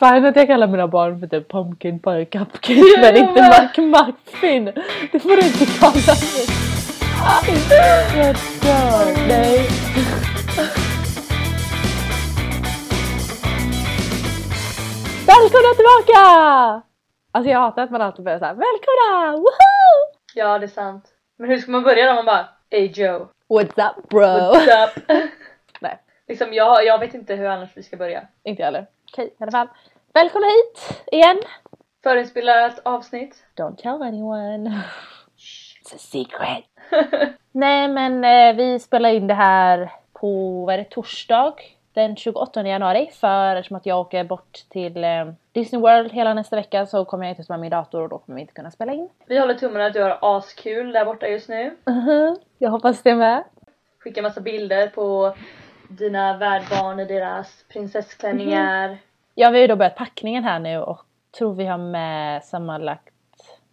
fine att jag kallar mina barn för typ pumpkin pie cupcake men inte McMuffin. Det får du inte kalla mig. Jag dör. Nej. Välkomna tillbaka! Alltså jag hatar att man alltid börjar såhär Välkomna! Woohoo! Ja, det är sant. Men hur ska man börja då? Man bara Hey Joe, What's up bro? what's up? Nej, liksom, jag, jag vet inte hur annars vi ska börja. inte jag heller. Okej, i alla fall. Välkomna hit igen! Förinspelat avsnitt. Don't tell anyone. It's a secret. Nej men eh, vi spelar in det här på, vad är det, torsdag den 28 januari för eftersom att jag åker bort till eh, Disney World hela nästa vecka så kommer jag inte ta med min dator och då kommer vi inte kunna spela in. Vi håller tummarna att du har askul där borta just nu. Mhm, Jag hoppas det med. Skickar massa bilder på dina värdbarn i deras prinsessklänningar. Ja vi har ju då börjat packningen här nu och tror vi har med sammanlagt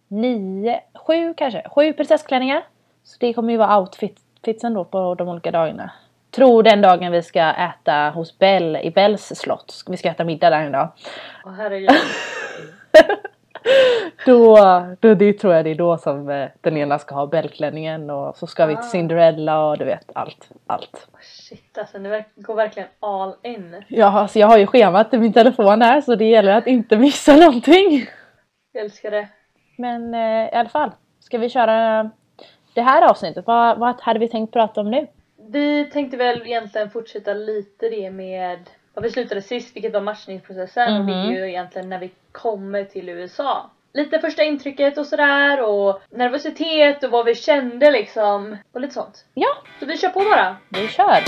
nio, sju kanske, sju prinsessklänningar. Så det kommer ju vara outfitsen då på de olika dagarna. Tror den dagen vi ska äta hos Bell i Bells slott. Vi ska äta middag där en dag. Åh herregud. Då, då det tror jag det är då som eh, den ena ska ha Bellklänningen och så ska vi Ah. till Cinderella och du vet allt, allt. Shit alltså, verk- går verkligen all in. Ja, alltså jag har ju schemat i min telefon här så det gäller att inte missa någonting. Jag älskar det. Men eh, i alla fall, ska vi köra det här avsnittet? Vad, vad hade vi tänkt prata om nu? Vi tänkte väl egentligen fortsätta lite det med vad vi slutade sist, vilket var matchningsprocessen och det är Mhm. ju egentligen när vi kommer till USA. Lite första intrycket och sådär och nervositet och vad vi kände liksom och lite sånt. Ja, Så vi kör på bara. vi kör!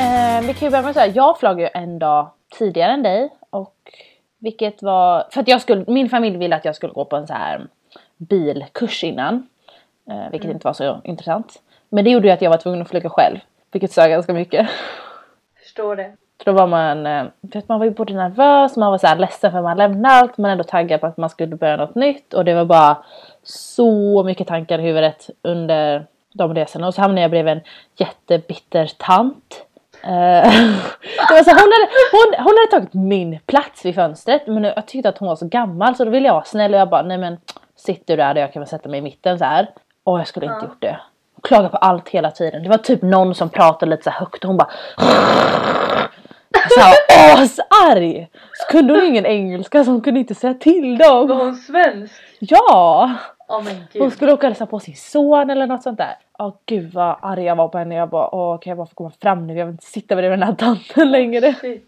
Eh, vi kan ju börja med att säga, jag flög ju en dag tidigare än dig och vilket var, för att jag skulle, min familj ville att jag skulle gå på en så här bilkurs innan. Eh, vilket inte var så intressant. Men det gjorde ju att jag var tvungen att flyga själv. Vilket sa ganska mycket. Förstår det. Så då var man, eh, vet, man var ju både nervös, man var så här ledsen för att man lämnade allt, men ändå taggad på att man skulle börja något nytt. Och det var bara så mycket tankar i huvudet under de resorna. Och så hamnade jag bredvid en jättebitter tant. Eh, det var så, hon, hade, hon, hon hade tagit min plats vid fönstret men jag tyckte att hon var så gammal så då ville jag vara snäll och jag bara nej men sitt du där och jag kan väl sätta mig i mitten så här. Och jag skulle inte Ja. gjort det. Hon klagade på allt hela tiden. Det var typ någon som pratade lite så högt och hon bara så här asarg! Så kunde hon ingen engelska så hon kunde inte säga till Var dem. hon svensk? Ja! Åh men Hon skulle åka och hälsa på sin son eller något sånt där. Åh gud vad arg jag var på henne. Jag bara åh kan jag bara få komma fram nu? Jag vill inte sitta bredvid den här tanten längre. Shit.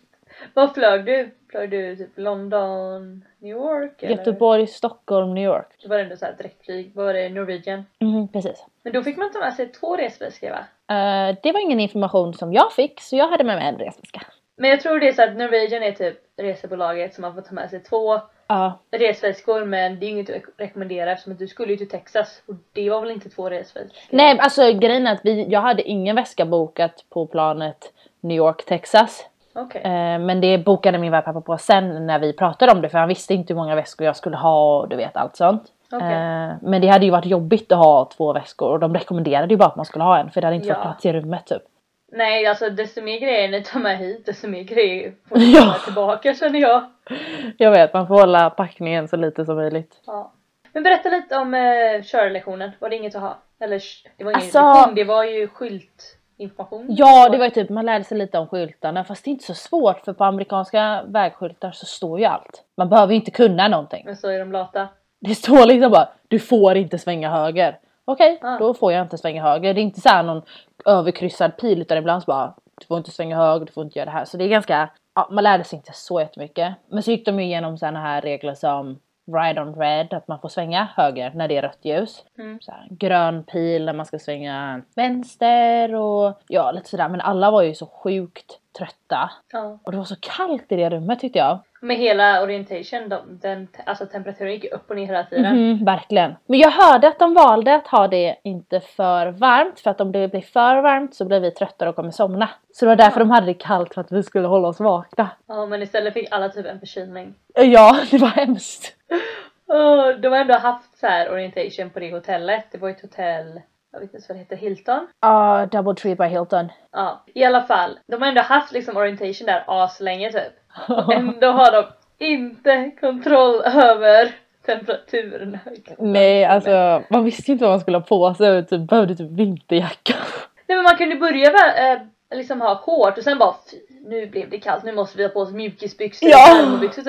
Vad flög du? Flög du typ London, New York? Eller? Göteborg, Stockholm, New York. Det var ändå såhär direktflyg. Var det Norwegian? Mhm, precis. Men då fick man ta med sig två resväskor va? Eh, det var ingen information som jag fick så jag hade med mig en resväska. Men jag tror det är så att Norwegian är typ resebolaget som man får ta med sig två Ja, resväskor men det är inget att rek- rekommendera eftersom att du skulle ju till Texas och det var väl inte två resväskor? Nej alltså grejen är att vi, jag hade ingen väska bokat på planet New York, Texas. Okej. Eh, men det bokade min värdpappa på sen när vi pratade om det för han visste inte hur många väskor jag skulle ha och du vet allt sånt. Okej. Eh, men det hade ju varit jobbigt att ha två väskor och de rekommenderade ju bara att man skulle ha en för det hade inte Ja. fått plats i rummet typ. Nej alltså desto mer grejer ni tar med hit desto mer grejer får ni Ja. tillbaka känner jag. Jag vet, man får hålla packningen så lite som möjligt. Ja. Men berätta lite om eh, körlektionen. Var det inget att ha? Eller det var ingen Alltså- lektion, det var ju skyltinformation. Ja, det var ju typ, man lärde sig lite om skyltarna fast det är inte så svårt för på amerikanska vägskyltar så står ju allt. Man behöver ju inte kunna någonting. Men så är de lata. Det står liksom bara du får inte svänga höger. Okej, Ah. då får jag inte svänga höger. Det är inte så någon överkryssad pil utan ibland så bara du får inte svänga höger, du får inte göra det här. Så det är ganska, ja, man lärde sig inte så jättemycket. Men så gick de ju igenom sådana här regler som ride on red, att man får svänga höger när det är rött ljus. Mm. Så här, grön pil när man ska svänga vänster och ja lite sådär. Men alla var ju så sjukt trötta. Ja. Och det var så kallt i det rummet tyckte jag. Med hela orientation, de, den, alltså temperaturen gick upp och ner hela tiden. Mhm, verkligen. Men jag hörde att de valde att ha det inte för varmt för att om det blir för varmt så blir vi tröttare och kommer somna. Så det var därför Ja. de hade det kallt för att vi skulle hålla oss vakna. Ja men istället fick alla typ en förkylning. Ja, det var hemskt. Och de har ändå haft så här orientation på det hotellet. Det var ett hotell, jag vet inte vad det heter, Hilton? Ja, Double Tree by Hilton. Ja, i alla fall. De har ändå haft liksom orientation där aslänge typ. Ändå har de inte kontroll över temperaturen. Nej, alltså man visste ju inte vad man skulle ha på sig typ behövde typ vinterjacka. Nej men man kunde börja med, eh, liksom ha hårt och sen bara nu blev det kallt, nu måste vi ha på oss mjukisbyxor Ja. och typ.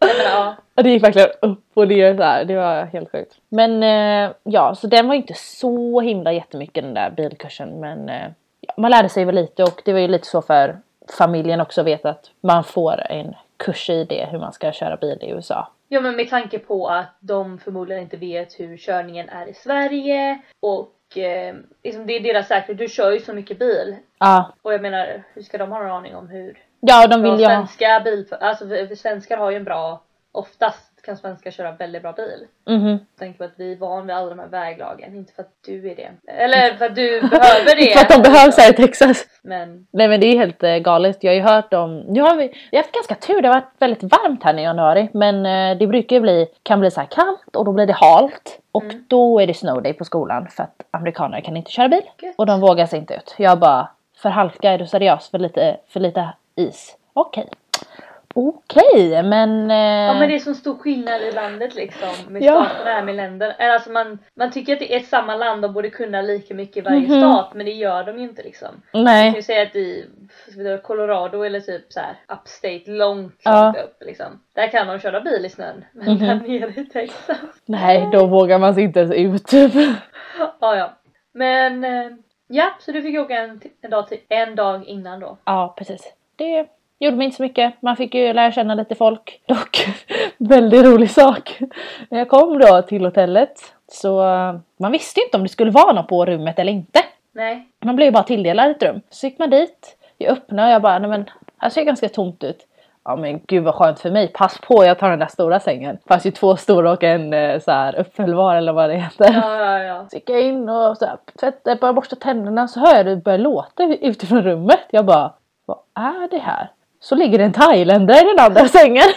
Menar, ja. Och det gick verkligen upp och ner så här. det var helt sjukt. Men eh, ja, så den var inte så himla jättemycket den där bilkursen men eh, man lärde sig väl lite och det var ju lite så för familjen också veta att man får en kurs i det hur man ska köra bil i USA. ja men med tanke på att de förmodligen inte vet hur körningen är i Sverige och eh, liksom det är deras säkerhet, du kör ju så mycket bil. Ja, Och jag menar, hur ska de ha någon aning om hur ja de vill ju ha... svenska bil, alltså svenskar har ju en bra, oftast kan svenskar köra väldigt bra bil. Mhm. Jag tänker på att vi är van vid alla de här väglagen, inte för att du är det. Eller för att du behöver det. För att de behövs här i Texas. Men Nej men det är helt eh, galet. Jag har ju hört om, nu har vi, vi har haft ganska tur, det har varit väldigt varmt här nu i januari. Men eh, det brukar ju bli, kan bli så här kallt och då blir det halt. Och Mm. då är det snow day på skolan för att amerikaner kan inte köra bil. Gött. Och de vågar sig inte ut. Jag bara, för halka är du seriös? För lite, för lite is? Okej. Okej men... Eh, Ja men det är så stor skillnad i landet liksom med Ja. staterna här med länder. Alltså man, man tycker att det är samma land och borde kunna lika mycket i varje Mhm. stat men det gör de ju inte liksom. Man kan Nej. ju säga att i Colorado eller typ så här upstate långt, Ja. långt upp liksom. Där kan de köra bil i snön. Men Mhm. där nere i Texas. Nej, då vågar man sig inte ens ut typ. Ja ja. Men eh, ja, så du fick åka en, en, dag till, en dag innan då. Ja, precis. Det gjorde mig inte så mycket. Man fick ju lära känna lite folk. Dock, väldigt rolig sak. När jag kom då till hotellet så man visste inte om det skulle vara något på rummet eller inte. Nej. Man blev ju bara tilldelad ett rum. Så gick man dit. Jag öppnade och jag bara, nej men här ser ganska tomt ut. Ja men gud vad skönt för mig. Pass på jag tar den där stora sängen. Det fanns ju två stora och en eh, så här uppfällbar eller vad det heter. Ja ja ja. Så gick jag in och så här, tvättade, borsta tänderna så hör jag det börja låta utifrån rummet. Jag bara, vad är det här? Så ligger det en thailändare i den andra sängen.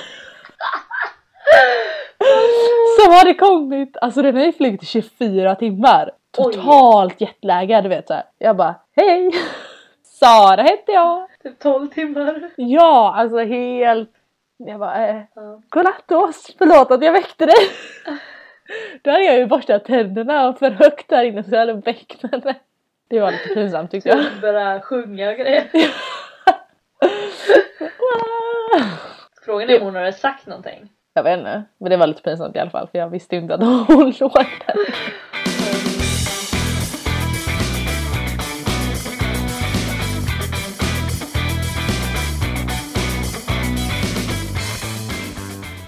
Som hade kommit, alltså den har ju flugit i 24 timmar. Totalt jetlaggad du vet så här. Jag bara, hej! Sara hette jag. Typ 12 timmar. Ja, alltså helt... Jag bara, eh, godnatt oss, förlåt att jag väckte dig. Då hade jag ju borstat tänderna och för högt där inne så jag hade väckt henne. Det var lite pinsamt tyckte jag. Typ börja sjunga och grejer. Frågan är om hon hade sagt någonting. Jag vet inte, men det var lite pinsamt i alla fall för jag visste ju inte att hon låg där.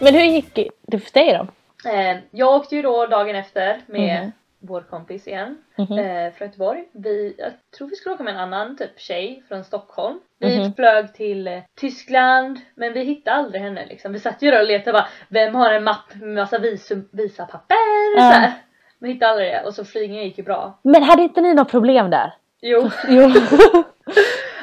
Men hur gick det för dig då? Eh, jag åkte ju då dagen efter med Mhm. Vår kompis igen. Mhm. Eh, från Göteborg. Vi, jag tror vi skulle åka med en annan typ tjej från Stockholm. Vi Mhm. flög till eh, Tyskland men vi hittade aldrig henne liksom. Vi satt ju där och letade bara vem har en mapp med massa visum, visapapper? Ja. Så här. Men hittade aldrig det och så flygningen gick ju bra. Men hade inte ni något problem där? Jo. Jo.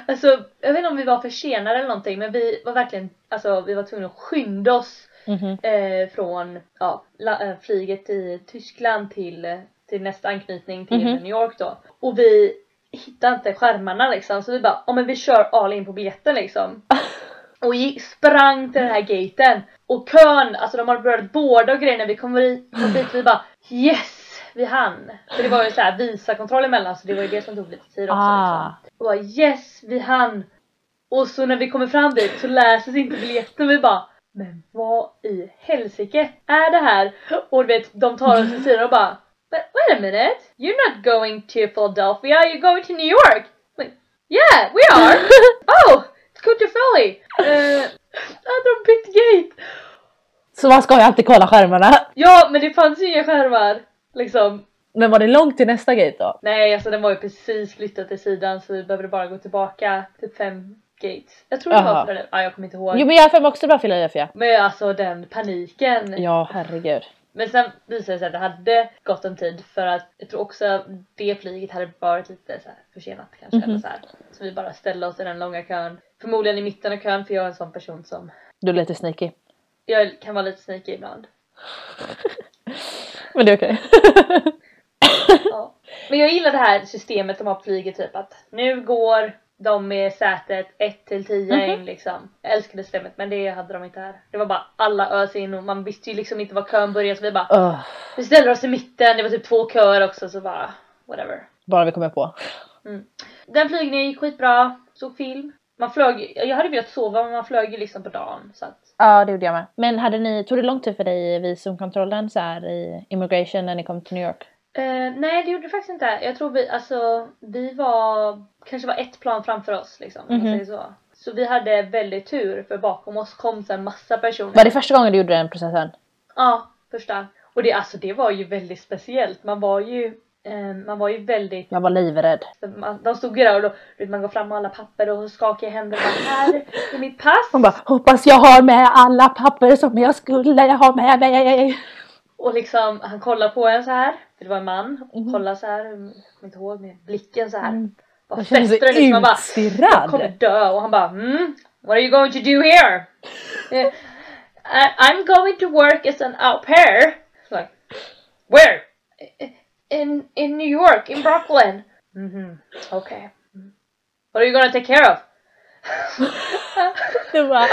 Alltså, jag vet inte om vi var försenade eller någonting men vi var verkligen, alltså vi var tvungna att skynda oss Mhm. eh, från ja, la, eh, flyget i Tyskland till, eh, till nästa anknytning till Mhm. New York då. Och vi hittade inte skärmarna liksom så vi bara, ja men vi kör all in på biljetten liksom. Och gick, sprang till den här gaten. Och kön, alltså de har börjat båda och grejer när vi kom dit vi bara yes! Vi hann! För det var ju så här visakontroll emellan så det var ju det som tog lite tid också Ah. liksom. Och bara yes! Vi hann! Och så när vi kommer fram dit så läses inte biljetten vi bara Men vad i helsike är det här? Och du vet de tar oss till sidan och bara But wait a minute! You're not going to Philadelphia, you're going to New York! Like, yeah, we are! oh! It's go to Philly! Uh, hade de bytt gate! Så man ska ju alltid kolla skärmarna. Ja men det fanns ju inga skärmar! Liksom. Men var det långt till nästa gate då? Nej alltså den var ju precis flyttad till sidan så vi behövde bara gå tillbaka typ fem gates. Jag tror det Jaha. var det. Ah, jag kommer inte ihåg. Jo men jag har för mig också bara Philadelphia. Men alltså den paniken. Ja herregud. Men sen visade det sig att det hade gått en tid för att jag tror också det flyget hade varit lite så här försenat kanske. Mhm. Eller så, här. så vi bara ställde oss i den långa kön. Förmodligen i mitten av kön för jag är en sån person som Du är lite sneaky. jag kan vara lite sneaky ibland. Men det är okej. Ja. Men jag gillar det här systemet de har på flyget typ att nu går de med sätet 1 till 10 Mhm. in liksom. Jag älskar det systemet men det hade de inte här. Det var bara alla ös in och man visste ju liksom inte var kön började så vi bara Ugh, vi ställer oss i mitten, det var typ två köer också så bara whatever. bara vi kommer på. Den flygningen gick skitbra, såg film. Man flög, jag hade velat sova men man flög ju liksom på dagen så att Ja det gjorde jag med. Men hade ni, tog det lång tid för dig i visumkontrollen så här i immigration när ni kom till New York? Eh, nej det gjorde det faktiskt inte. Jag tror vi, alltså vi var, kanske var ett plan framför oss liksom. om man Mhm. säger så. Så vi hade väldigt tur för bakom oss kom sen massa personer. Var det första gången du gjorde den processen? Ja, första. Och det, alltså, det var ju väldigt speciellt. Man var ju, eh, man var ju väldigt, Jag var livrädd. man, de stod ju där och då, man går fram med alla papper och skakar i händer och bara här är mitt pass. Hon bara hoppas jag har med alla papper som jag skulle ha med mig. Och liksom han kollar på en så här. För det var en man. Mhm. Kollar så här, jag kommer inte ihåg med blicken så här. Mm. Bara fäster liksom. Han bara jag kommer utstirrad. dö och han bara mm, What are you going to do here? Eh, I, I'm going to work as an au pair. Like, where? In in New York, in Brooklyn. Mhm, okay. Mm. What are you gonna take care of? Det var en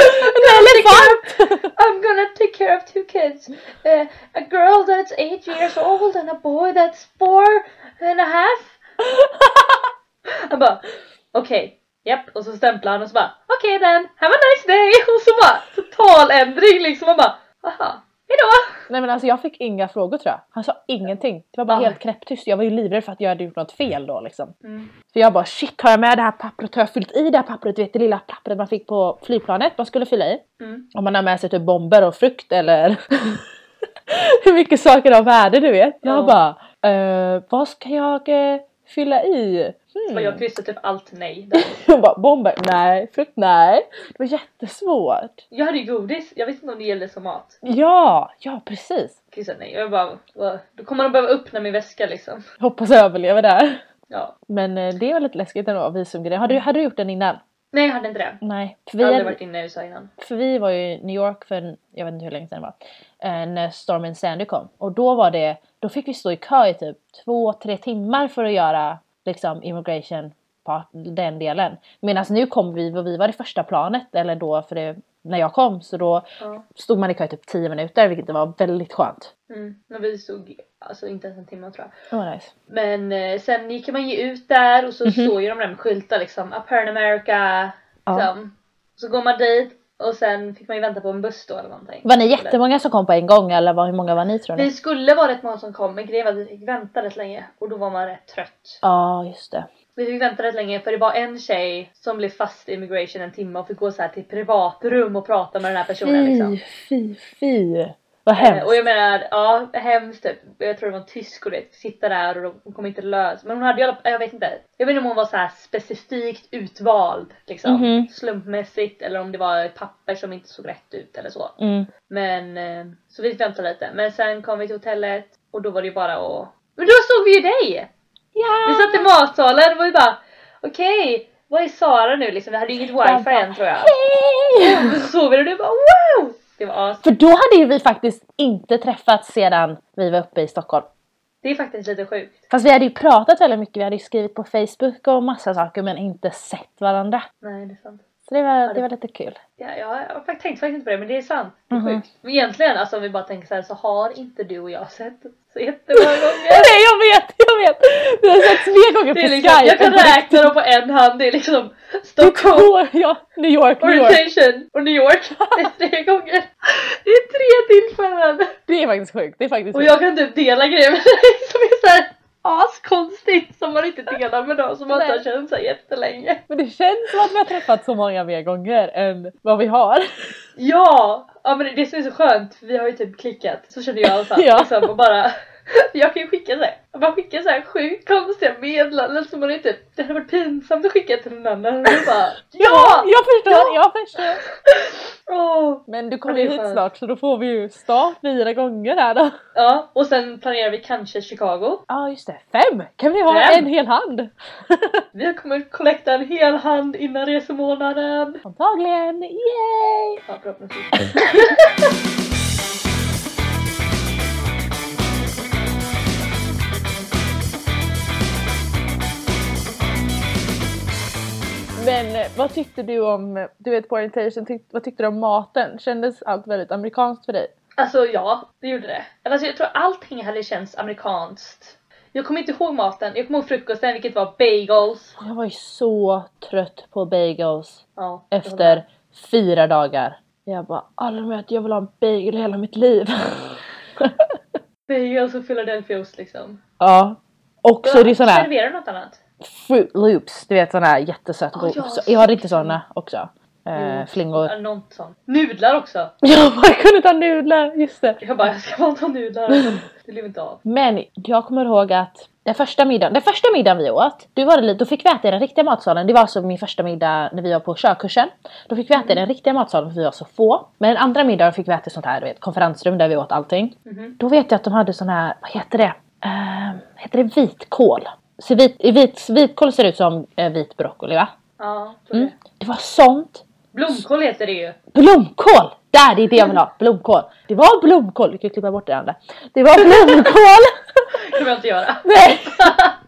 elefant! I'm gonna take care of two kids. Uh, a girl that's eight years old and a boy that's four and a half. Han bara okej, japp och så stämplar han och så bara okej then, have a nice day och så bara total ändring liksom och bara aha, hejdå. Nej men alltså jag fick inga frågor tror jag. Han sa ingenting. Det var bara Ja. helt knäpptyst. Jag var ju livrädd för att jag hade gjort något fel då liksom. Mm. För jag bara shit har jag med det här pappret? Har jag fyllt i det här pappret? Du vet det lilla pappret man fick på flygplanet man skulle fylla i. Mm. Om man har med sig typ bomber och frukt eller hur mycket saker av värde du vet. Jag Ja. bara eh, vad ska jag eh, fylla i? Så Hmm. jag kryssade typ allt nej. Jag bara bomber, nej, frukt, nej. Det var jättesvårt. Jag hade ju godis, jag visste inte om det gällde som mat. Ja, ja precis. Kryssade nej. Jag bara, "Vad? då kommer de behöva öppna min väska liksom. Hoppas jag överlever där. Ja. Men eh, det var lite läskigt ändå, visumgrejen. Hade du, hade du gjort den innan? Nej jag hade inte det. Nej. För Jag har vi, aldrig hade, varit inne i USA innan. för vi var ju i New York för, jag vet inte hur länge sedan det var. eh, När stormen Sandy kom. Och då var det, då fick vi stå i kö i typ två, tre timmar för att göra liksom immigration part, den delen. Medan nu kom vi och vi var det första planet, eller då för det, när jag kom så då Ja. stod man i kö i typ 10 minuter vilket var väldigt skönt. Mm. Men vi stod alltså inte ens en timme tror jag. Var nice. Men eh, sen gick man ju ut där och så Mhm. står ju de där med skyltar liksom. Up America. Ja. Liksom. Så går man dit och sen fick man ju vänta på en buss då eller någonting. Var ni jättemånga som kom på en gång eller var, hur många var ni tror ni? Vi skulle vara rätt många som kom men grejen var att vi fick vänta rätt länge och då var man rätt trött. Ja, just det. Vi fick vänta rätt länge för det var en tjej som blev fast i immigration en timme och fick gå så här till privatrum och prata med den här personen liksom. fy, fy. Vad Eh, hemskt. Och jag menar, ja hemskt typ. Jag tror det var en tysk och det, sitta där och de kom inte lösa. Men hon hade ju jag vet inte. Jag vet inte om hon var så här specifikt utvald liksom. Mhm. Slumpmässigt eller om det var ett papper som inte såg rätt ut eller så. Mm. Men eh, så vi fick vänta lite. Men sen kom vi till hotellet och då var det ju bara att... Men då såg vi ju dig! Vi satt i matsalen och vi bara okej, vad är Sara nu liksom? Vi hade ju inget wifi än tror jag. Hej! Och så såg vi det och du bara wow! Det var. För då hade ju vi faktiskt inte träffats sedan vi var uppe i Stockholm. Det är faktiskt lite sjukt. Fast vi hade ju pratat väldigt mycket, vi hade ju skrivit på Facebook och massa saker men inte sett varandra. Nej det är sant. Så det var, det- var lite kul. Ja, jag har faktiskt tänkt faktiskt inte på det men det är sant. Det är Mhm. sjukt. Men egentligen alltså om vi bara tänker så här så har inte du och jag sett så jättemånga gånger. Nej jag vet, jag vet! Vi har sett tre gånger på liksom, Skype. jag kan räkna dem på en hand. Det är liksom Stockholm, två, ja, New York, New York. Och New York. Det är tre gånger. Det är tre tillfällen. Det är faktiskt sjukt. Det är faktiskt Och sjukt. jag kan typ dela grejer med dig som är såhär askonstigt som man inte delar med dem som man inte har känt sig jättelänge. Men det känns som att vi har träffats så många mer gånger än vad vi har. Ja! Ja men det, det som är så skönt, för vi har ju typ klickat, så känner jag i alla fall. Ja. Liksom, och bara, jag kan ju skicka såhär, jag bara skickar såhär sjukt konstiga meddelanden som man inte, det hade varit pinsamt att skicka till någon annan. Bara, ja! Jag förstår, Ja! jag förstår. Åh! Men du kommer Ja, ju hit snart så då får vi ju start fyra gånger här då. Ja, och sen planerar vi kanske Chicago. Ja just det, fem! Kan vi ha Fem? en hel hand? Vi kommer collecta en hel hand innan resemånaden. Antagligen, yay! Ja. Men eh, vad tyckte du om, du vet på orientation, tyck, vad tyckte du om maten? Kändes allt väldigt amerikanskt för dig? Alltså ja, det gjorde det. Alltså, jag tror allting hade känts amerikanskt. Jag kommer inte ihåg maten, jag kommer ihåg frukosten vilket var bagels. Jag var ju så trött på bagels Ja, efter fyra dagar. Jag bara, att jag vill ha en bagel hela mitt liv. Bagels och Philadelphiaost liksom. ja. Och så är det sån här Serverar du något annat? Fruit loops, du vet sån här jättesött god. ja, så, jag har inte såna också. Jo. flingor. Något sånt. Nudlar också. Ja, man kunde ta nudlar, just det. Jag bara, jag ska bara ta nudlar. Det blev inte av. Men jag kommer ihåg att den första middagen, den första middagen vi åt, då, var det då fick vi äta i den riktiga matsalen. Det var alltså min första middag när vi var på körkursen. Då fick vi äta i den riktiga matsalen för vi var så få. Men den andra middagen fick vi äta i sånt här du vet, konferensrum där vi åt allting. Mhm. Då vet jag att de hade sån här, vad heter det? Uh, heter det vitkål? Så vit, vit, vitkål ser ut som eh, vit broccoli va? Ja, tror Mm. det. Det var sånt. Blomkål heter det ju. Blomkål! Där, det är det jag vill ha. Blomkål. Det var blomkål. Du kan klippa bort det andra. Det var blomkål! Det kommer jag inte göra. Nej!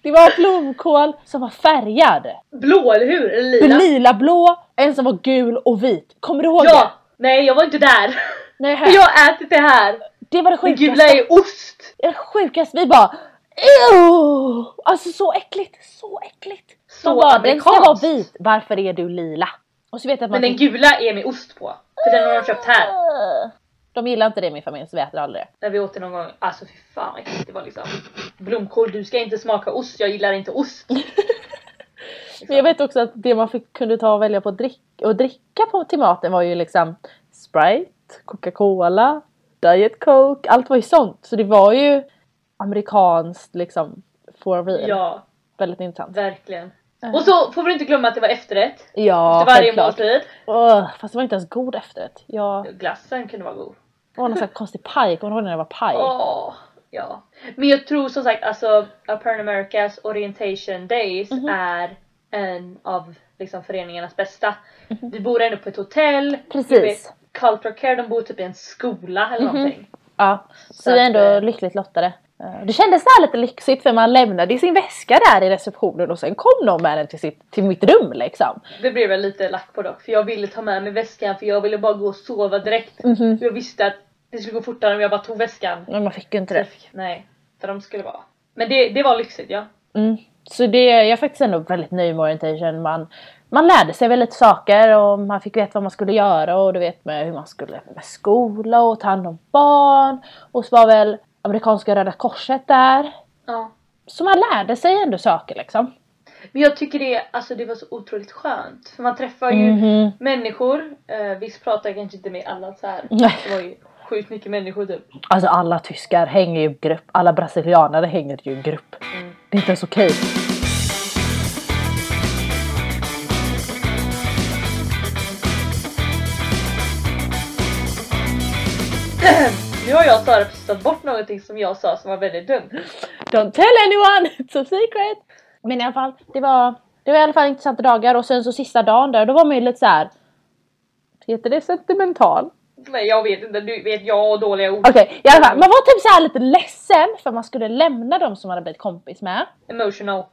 Det var blomkål som var färgad. Blå, eller hur? Eller lila? Lila blå, en som var gul och vit. Kommer du ihåg Ja! Nej, jag var inte där. det? Nej, här. jag har ätit det här. Det var det Det gula sjukaste. är ost. Det sjukaste. Vi bara Ew! Alltså så äckligt, så äckligt. Så bara, den ska vara vit. Varför är du lila? Och så vet jag att man Men den gula är med ost på. För den har de köpt här. De gillar inte det i min familj så vi äter aldrig det. När vi åt det någon gång. Alltså fy fan vad äckligt det var liksom. Blomkål, du ska inte smaka ost. Jag gillar inte ost. Men jag vet också att det man fick, kunde ta och välja på att drick, och dricka på, till maten var ju liksom Sprite, Coca-Cola, Diet Coke, allt var ju sånt. Så det var ju amerikanskt liksom for real. Ja, Väldigt intressant. verkligen. Och så får vi inte glömma att det var efterrätt. Ja, Efter varje självklart. måltid. Åh, fast det var inte ens god efterrätt. Ja, Glassen kunde vara god. det var någon här konstig paj, kommer du ihåg när det var paj? Åh, ja. Men jag tror som sagt alltså Apern Americas Orientation Days Mhm. är en av liksom föreningarnas bästa. Vi bor ändå på ett hotell. Precis. Culture Care de bor typ i en skola eller Mhm. någonting. Ja, så, Så vi är att, ändå eh, lyckligt lottade. Eh, Det kändes här lite lyxigt för man lämnade sin väska där i receptionen och sen kom någon med den till, sitt, till mitt rum liksom. Det blev jag lite lack på dock för jag ville ta med mig väskan för jag ville bara gå och sova direkt. Mhm. För jag visste att det skulle gå fortare om jag bara tog väskan. Men man fick ju inte det. fick- Nej, för de skulle vara. Men det, det var lyxigt ja. Mm. Så det, jag är faktiskt ändå väldigt nöjd med orientation. Man, man lärde sig väldigt saker och man fick veta vad man skulle göra och du vet med hur man skulle med skola och ta hand om barn. Och så var väl amerikanska röda korset där. ja. Så man lärde sig ändå saker liksom. Men jag tycker det, alltså det var så otroligt skönt. För man träffar ju Mhm. människor. Eh, visst pratar jag kanske inte med alla så här. Det var ju sjukt mycket människor typ. Alltså alla tyskar hänger ju i grupp. Alla brasilianare hänger ju i grupp. Mm. Det är inte ens okej. Nu jag Sara precis tagit bort någonting som jag sa som var väldigt dumt. Don't tell anyone! It's a secret! Men i alla fall, det var, det var i alla fall intressanta dagar och sen så sista dagen där, då var man ju lite så här. Heter det sentimental? Nej jag vet inte, du vet jag och dåliga ord. Okej, i alla fall. Man var typ så lite ledsen för man skulle lämna dem som man hade blivit kompis med. Emotional.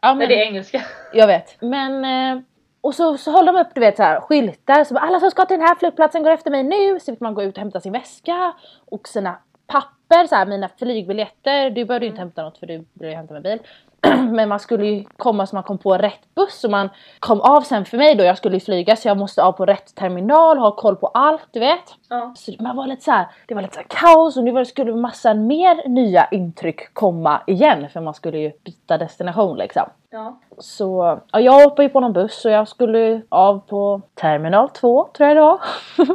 Ja, Nej men, det är engelska. Jag vet. Men... Eh, och så, så håller de upp du vet så här, skyltar. Så bara, alla som ska till den här flygplatsen går efter mig nu. Så fick man gå ut och hämta sin väska. Och sina papper, så här, mina flygbiljetter. Du behövde ju inte hämta något för du ju hämta med bil. Men man skulle ju komma så man kom på rätt buss. Och man kom av sen för mig då. Jag skulle ju flyga så jag måste av på rätt terminal. Ha koll på allt du vet. Ja. Så man var lite så här, det var lite så kaos och nu var det skulle massa mer nya intryck komma igen. För man skulle ju byta destination liksom. Ja. Så ja, jag hoppade ju på någon buss och jag skulle av på terminal 2 tror jag det var.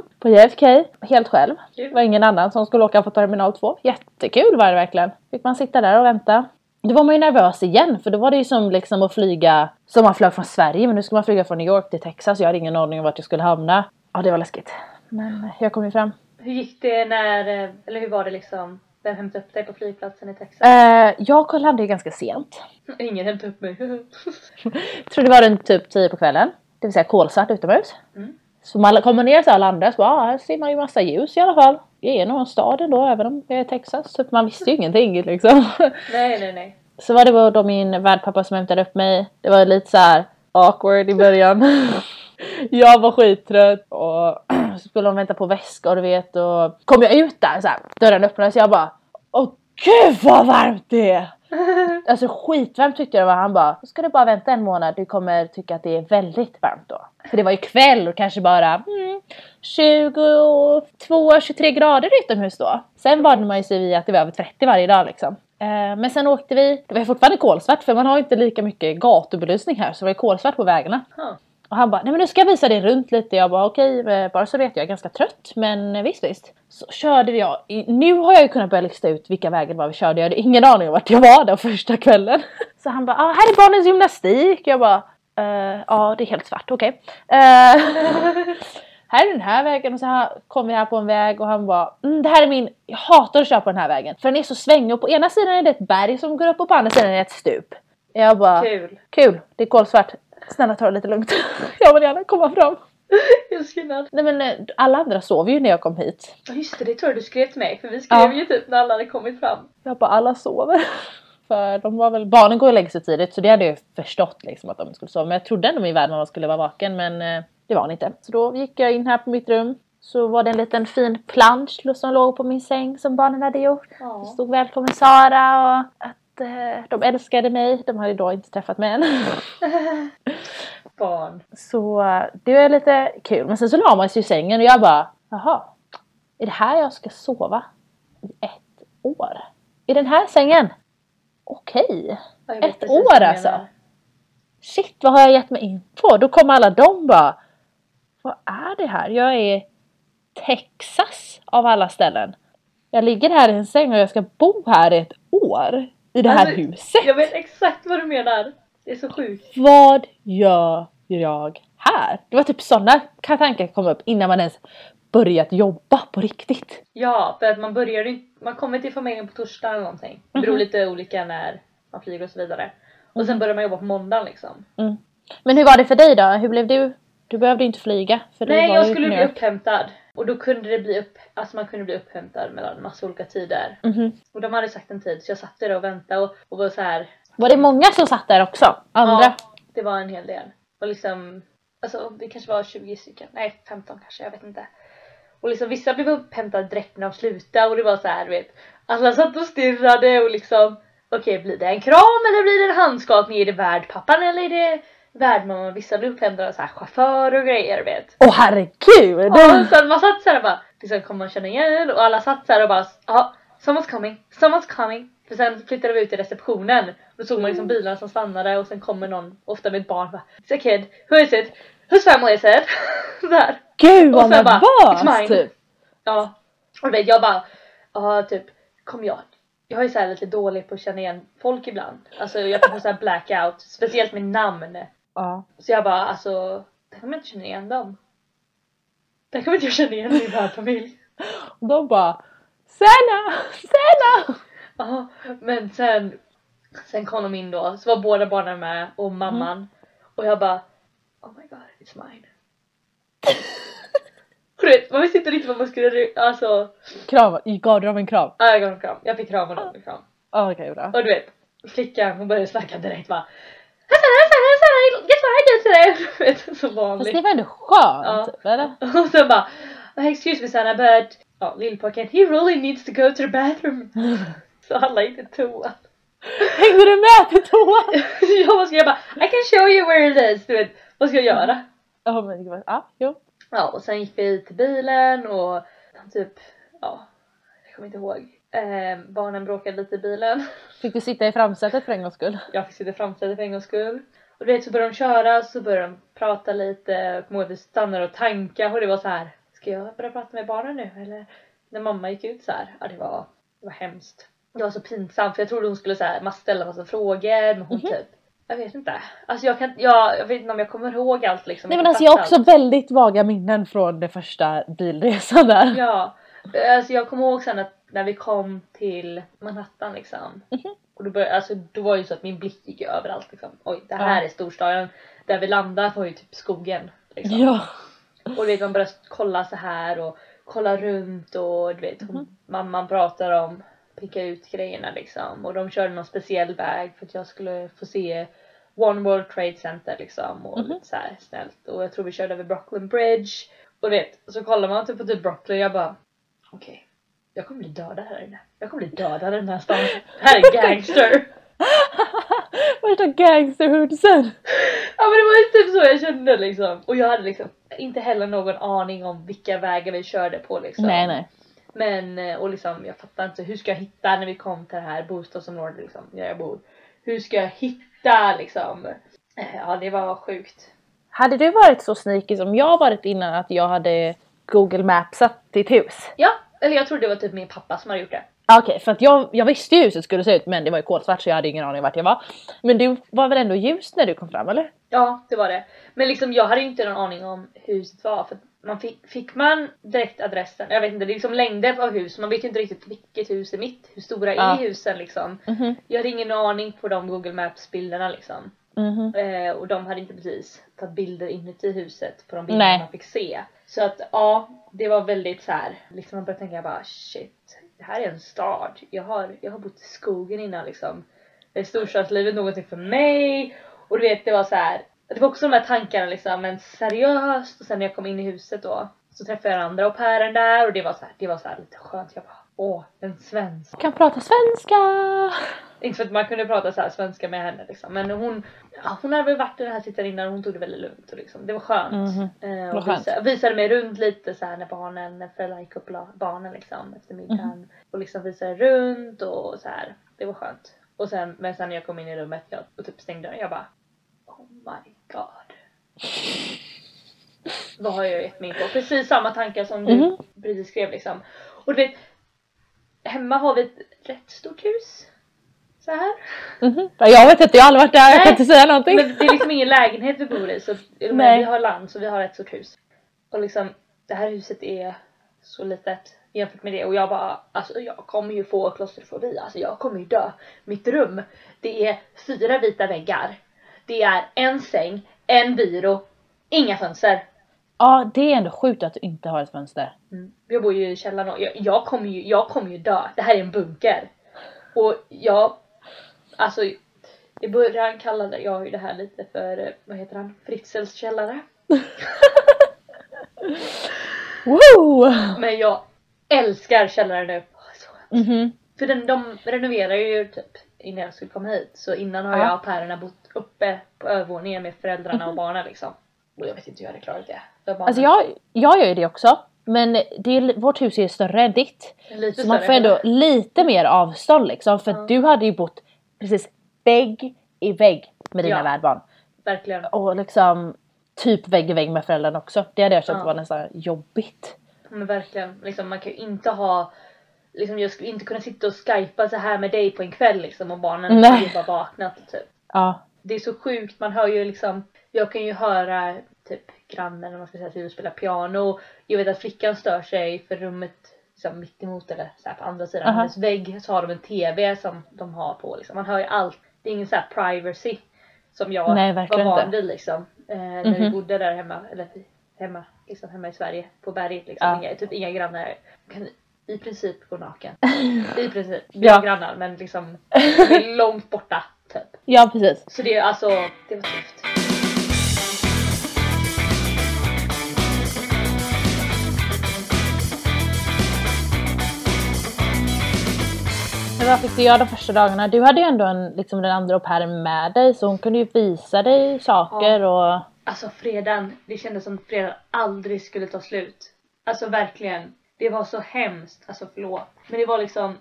på JFK. Helt själv. Det var ingen annan som skulle åka på terminal 2. Jättekul var det verkligen. Fick man sitta där och vänta. Då var man ju nervös igen för då var det ju som liksom att flyga som man flög från Sverige men nu ska man flyga från New York till Texas. Jag hade ingen aning om vart jag skulle hamna. Ja det var läskigt. Men jag kom ju fram. Hur gick det när, eh, eller hur var det liksom? Vem hämtade upp dig på flygplatsen i Texas? Eh, jag landade ju ganska sent. Ingen hämtade upp mig. tror det var runt typ 10 på kvällen. Det vill säga kolsvart utomhus. Mm. Så man kommer ner så här och landar så bara, ah, här ser man ju massa ljus i alla fall. Det är nog en stad ändå även om det är Texas. Så man visste ju ingenting liksom. nej nej nej. Så var det var då min värdpappa som hämtade upp mig. Det var lite så här awkward i början. jag var skittrött och så skulle de vänta på väska och du vet och kom jag ut där så här, dörren öppnades och jag bara Åh gud vad varmt det är! Alltså skitvarmt tyckte jag det var. Han bara, då ska du bara vänta en månad, du kommer tycka att det är väldigt varmt då. För det var ju kväll och kanske bara mm, 22-23 grader utomhus då. Sen vande man ju sig vid att det var över 30 varje dag liksom. Eh, Men sen åkte vi, det var fortfarande kolsvart för man har inte lika mycket gatubelysning här så det var kolsvart på vägarna. Ja. Och han bara, nej men nu ska jag visa dig runt lite. Jag bara okej, eh, bara så vet jag, jag är ganska trött. Men eh, visst visst. Så körde jag, nu har jag ju kunnat börja lista ut vilka vägar det var vi körde. Jag hade ingen aning om vart jag var den första kvällen. Så han bara, ah, här är barnens gymnastik. Jag bara, eh, ja det är helt svart, okej. Eh, här är den här vägen och så kom vi här på en väg och han bara mm, det här är min, jag hatar att köra på den här vägen för den är så svängig och på ena sidan är det ett berg som går upp och på andra sidan är det ett stup. Jag bara Kul. kul, det är kolsvart. Snälla ta det lite lugnt. jag vill gärna komma fram. Nej men eh, alla andra sov ju när jag kom hit. Ja just det, det tror jag du skrev till mig för vi skrev Ja. ju typ när alla hade kommit fram. Jag bara alla sover. För de var väl, barnen går och lägger sig tidigt så det hade jag ju förstått liksom att de skulle sova. Men jag trodde ändå min värdmamma skulle vara vaken men eh, det var hon inte. Så då gick jag in här på mitt rum. Så var det en liten fin plansch som låg på min säng som barnen hade gjort. Det Ja. stod välkommen Sara och att de älskade mig. De hade då inte träffat mig än. Barn. Så eh, det är lite kul. Men sen så la man sig i sängen och jag bara jaha. Är det här jag ska sova i ett år? I den här sängen? Okej. Vet Ett år alltså? Shit vad har jag gett mig in på? Då kommer alla de bara Vad är det här? Jag är Texas av alla ställen. Jag ligger här i en säng och jag ska bo här i ett år. I det här Alltså, huset. Jag vet exakt vad du menar. Det är så sjukt. Vad gör jag här? Det var typ sådana tankar kom upp innan man ens börjat jobba på riktigt. Ja, för att man börjar ju- man kommer till familjen på torsdag eller någonting. Det beror Mhm. lite olika när man flyger och så vidare. Och sen börjar man jobba på måndagen liksom. Mm. Men hur var det för dig då? Hur blev du? Du behövde inte flyga. För Nej, jag ju skulle bli upphämtad. Och då kunde det bli upp, alltså man kunde bli upphämtad mellan massa olika tider. Mhm. Och de hade sagt en tid så jag satt där och väntade och, och var så här. Var det många som satt där också? Andra? Ja, det var en hel del. Och liksom, alltså det kanske var 20 stycken, nej 15 kanske, jag vet inte. Och liksom vissa blev upphämtade direkt när de slutade och det var så här, vet. Alla satt och stirrade och liksom, okej blir det en kram eller blir det en handskakning? Är det värdpappan eller är det värdmamman? Vissa blev upphämtade av så här chaufför och grejer vet. Åh herregud! Ja, så man satt såhär och bara, liksom kommer man känna igen och alla satt såhär och bara, ja, someone's coming, someone's coming. För sen flyttade vi ut till receptionen. Då såg man liksom bilarna som stannade och sen kommer någon, ofta med ett barn, bara, It's a kid, who is it? Whose family is it? Där. Gud Och vad sen bara, nervös "It's mine." typ! Ja. Och vet, jag bara, ja typ, kom jag. Jag är så här lite dålig på att känna igen folk ibland. Alltså jag kan få så här blackout, speciellt med namn. Ja. Så jag bara alltså, där kommer jag inte känna igen dem. Där kommer inte jag känna igen min värdfamilj. Och de bara Senna! Senna! Ja, men sen, sen kom de in då, så var båda barnen med och mamman. Och jag bara, oh my god, it's mine. Och du vet, man visste inte riktigt vad man skulle, alltså, Kram, gav du dem en kram? ja, jag gav en kram. Jag fick krama dem en kram. Ja okej bra. Och du vet, flickan hon började snacka direkt bara Hassan, Hassan, what I did today? Du vet, Fast det var ändå skönt Ja. eller? Och sen bara, excuse me Sanna but, ja lillpojken, he really needs to go to the bathroom. Så alla gick till toan. Hängde du med till toan? ja vad ska jag bara, I can show you where it is. Du vet, vad ska jag göra? Ja oh, men gud ja, jo. Ja, och sen gick vi till bilen och typ, ja, jag kommer inte ihåg. Eh, barnen bråkade lite i bilen. Fick du sitta i framsätet för en gångs skull? Jag fick sitta i framsätet för en gångs skull. Och du vet så började de köra så började de prata lite. Kommer vi stannade och tankade och det var så här. Ska jag börja prata med barnen nu eller? När mamma gick ut så här. Ja det var, det var hemskt. Det var så pinsamt för jag trodde hon skulle så här, massa ställa massa frågor men hon Mhm. typ jag vet inte. Alltså jag kan jag, jag vet inte om jag kommer ihåg allt liksom. Nej men alltså jag har också allt. väldigt vaga minnen från den första bilresan där. Ja. Alltså jag kommer ihåg sen att när vi kom till Manhattan liksom. Mhm. Och då, började, alltså, då var det ju så att min blick gick överallt liksom. Oj, det här Ja. är storstaden. Där vi landade var ju typ skogen. Liksom. Ja. Och vet man började kolla så här och kolla runt och du vet hon, Mhm. mamman pratar om picka ut grejerna liksom. Och de körde någon speciell väg för att jag skulle få se One World Trade Center liksom och Mhm. lite så här snällt och jag tror vi körde över Brooklyn Bridge och du vet så kollar man typ på typ Brooklyn jag bara okej jag kommer bli dödad här inne. Jag kommer bli dödad i den här stan. Här är gangster. Värsta gangsterhoodsen! Ja men det var ju typ så jag kände liksom. Och jag hade liksom inte heller någon aning om vilka vägar vi körde på liksom. Nej nej. Men eh, och liksom jag fattar inte hur ska jag hitta när vi kom till det här bostadsområdet liksom där jag bor. Hur ska jag hitta liksom? Eh, Ja det var sjukt. Hade du varit så sneaky som jag varit innan att jag hade Google Mapsat ditt hus? Ja, eller jag tror det var typ min pappa som hade gjort det. Ah, Okej, för att jag, jag visste ju hur huset skulle se ut men det var ju kolsvart så jag hade ingen aning vart jag var. Men det var väl ändå ljust när du kom fram eller? Ja det var det. Men liksom jag hade ju inte någon aning om hur huset var för man fick, fick man direkt adressen, jag vet inte, det är liksom längder av hus, man vet ju inte riktigt vilket hus är mitt, hur stora Ja. är husen liksom. Mhm. Jag hade ingen aning på de google maps bilderna liksom. Mhm. Eh, och de hade inte precis tagit bilder inuti huset på de bilderna Nej. man fick se. Så att ja, det var väldigt så här. liksom man började tänka bara shit, det här är en stad. Jag har, jag har bott i skogen innan liksom. Är storstadslivet någonting för mig? Och du vet det var så här. Det var också de här tankarna liksom, men seriöst. Och sen när jag kom in i huset då så träffade jag andra au pairen där och det var så här, det var så här lite skönt. Jag bara åh, en svensk. Kan prata svenska! Inte för att man kunde prata så svenska med henne liksom. Men hon, ja, hon hade väl varit i den här sitsen innan och hon tog det väldigt lugnt. Och liksom. Det var skönt. Mhm. Eh, Vad och skönt. visa, visade mig runt lite så här när barnen, när föräldrarna gick upp barnen liksom efter middagen. Mhm. Och liksom visade runt och så här. Det var skönt. Och sen, men sen när jag kom in i rummet jag, och typ stängde dörren, jag bara Oh my god. Vad har jag gett mig in på? Precis samma tankar som du Mhm. precis skrev liksom. Och du vet, hemma har vi ett rätt stort hus. Så här. Ja, Jag vet inte, jag har aldrig varit där, jag Nej, kan inte säga någonting. Men det är liksom ingen lägenhet vi bor i så men vi har land så vi har ett stort hus. Och liksom det här huset är så litet jämfört med det och jag bara alltså jag kommer ju få klaustrofobi, alltså jag kommer ju dö. Mitt rum, det är fyra vita väggar. Det är en säng, en byrå, inga fönster. Ja, det är ändå sjukt att du inte har ett fönster. Mm. Jag bor ju i källaren och jag, jag, kommer ju, jag kommer ju dö. Det här är en bunker. Och jag, alltså i början kallade jag ju det här lite för, eh, vad heter han, Fritzels källare. Woo! Men jag älskar källaren nu. Skönt. Mhm. För den, de renoverar ju typ innan jag skulle komma hit. Så innan har Ja. jag och pärorna bott uppe på övervåningen med föräldrarna och barnen liksom. Och jag vet inte hur jag hade klarat det. Alltså jag, jag gör ju det också. Men det är, vårt hus är ju större än ditt. Lite Så man får ändå lite mer avstånd liksom. För att du hade ju bott precis vägg i vägg med dina Ja. värdbarn. Verkligen. Och liksom typ vägg i vägg med föräldrarna också. Det hade jag känt Ja. var nästan jobbigt. Men verkligen, liksom, man kan ju inte ha Liksom jag skulle inte kunna sitta och skypa så här med dig på en kväll liksom och barnen ju bara vaknat typ. Ja. Det är så sjukt, man hör ju liksom Jag kan ju höra typ grannen om man ska säga till och spela piano. Jag vet att flickan stör sig för rummet liksom, mitt emot eller så här, på andra sidan Aha. hennes vägg så har de en TV som de har på liksom. Man hör ju allt. Det är ingen så här privacy som jag Nej, var van vid liksom. Eh, när vi Mhm. bodde där hemma, eller hemma, liksom hemma i Sverige på berget liksom. Ja. Inga, typ inga grannar. Kan i princip gå naken. I princip. Vi Ja. grannar men liksom långt borta typ. ja, precis. Så det är alltså, det var tufft. Vad fick du göra de första dagarna? Du hade ju ändå en, liksom den andra au pairen med dig så hon kunde ju visa dig saker och... Alltså fredagen, det kändes som fredagen aldrig skulle ta slut. Alltså verkligen. Det var så hemskt, alltså förlåt. Men det var liksom,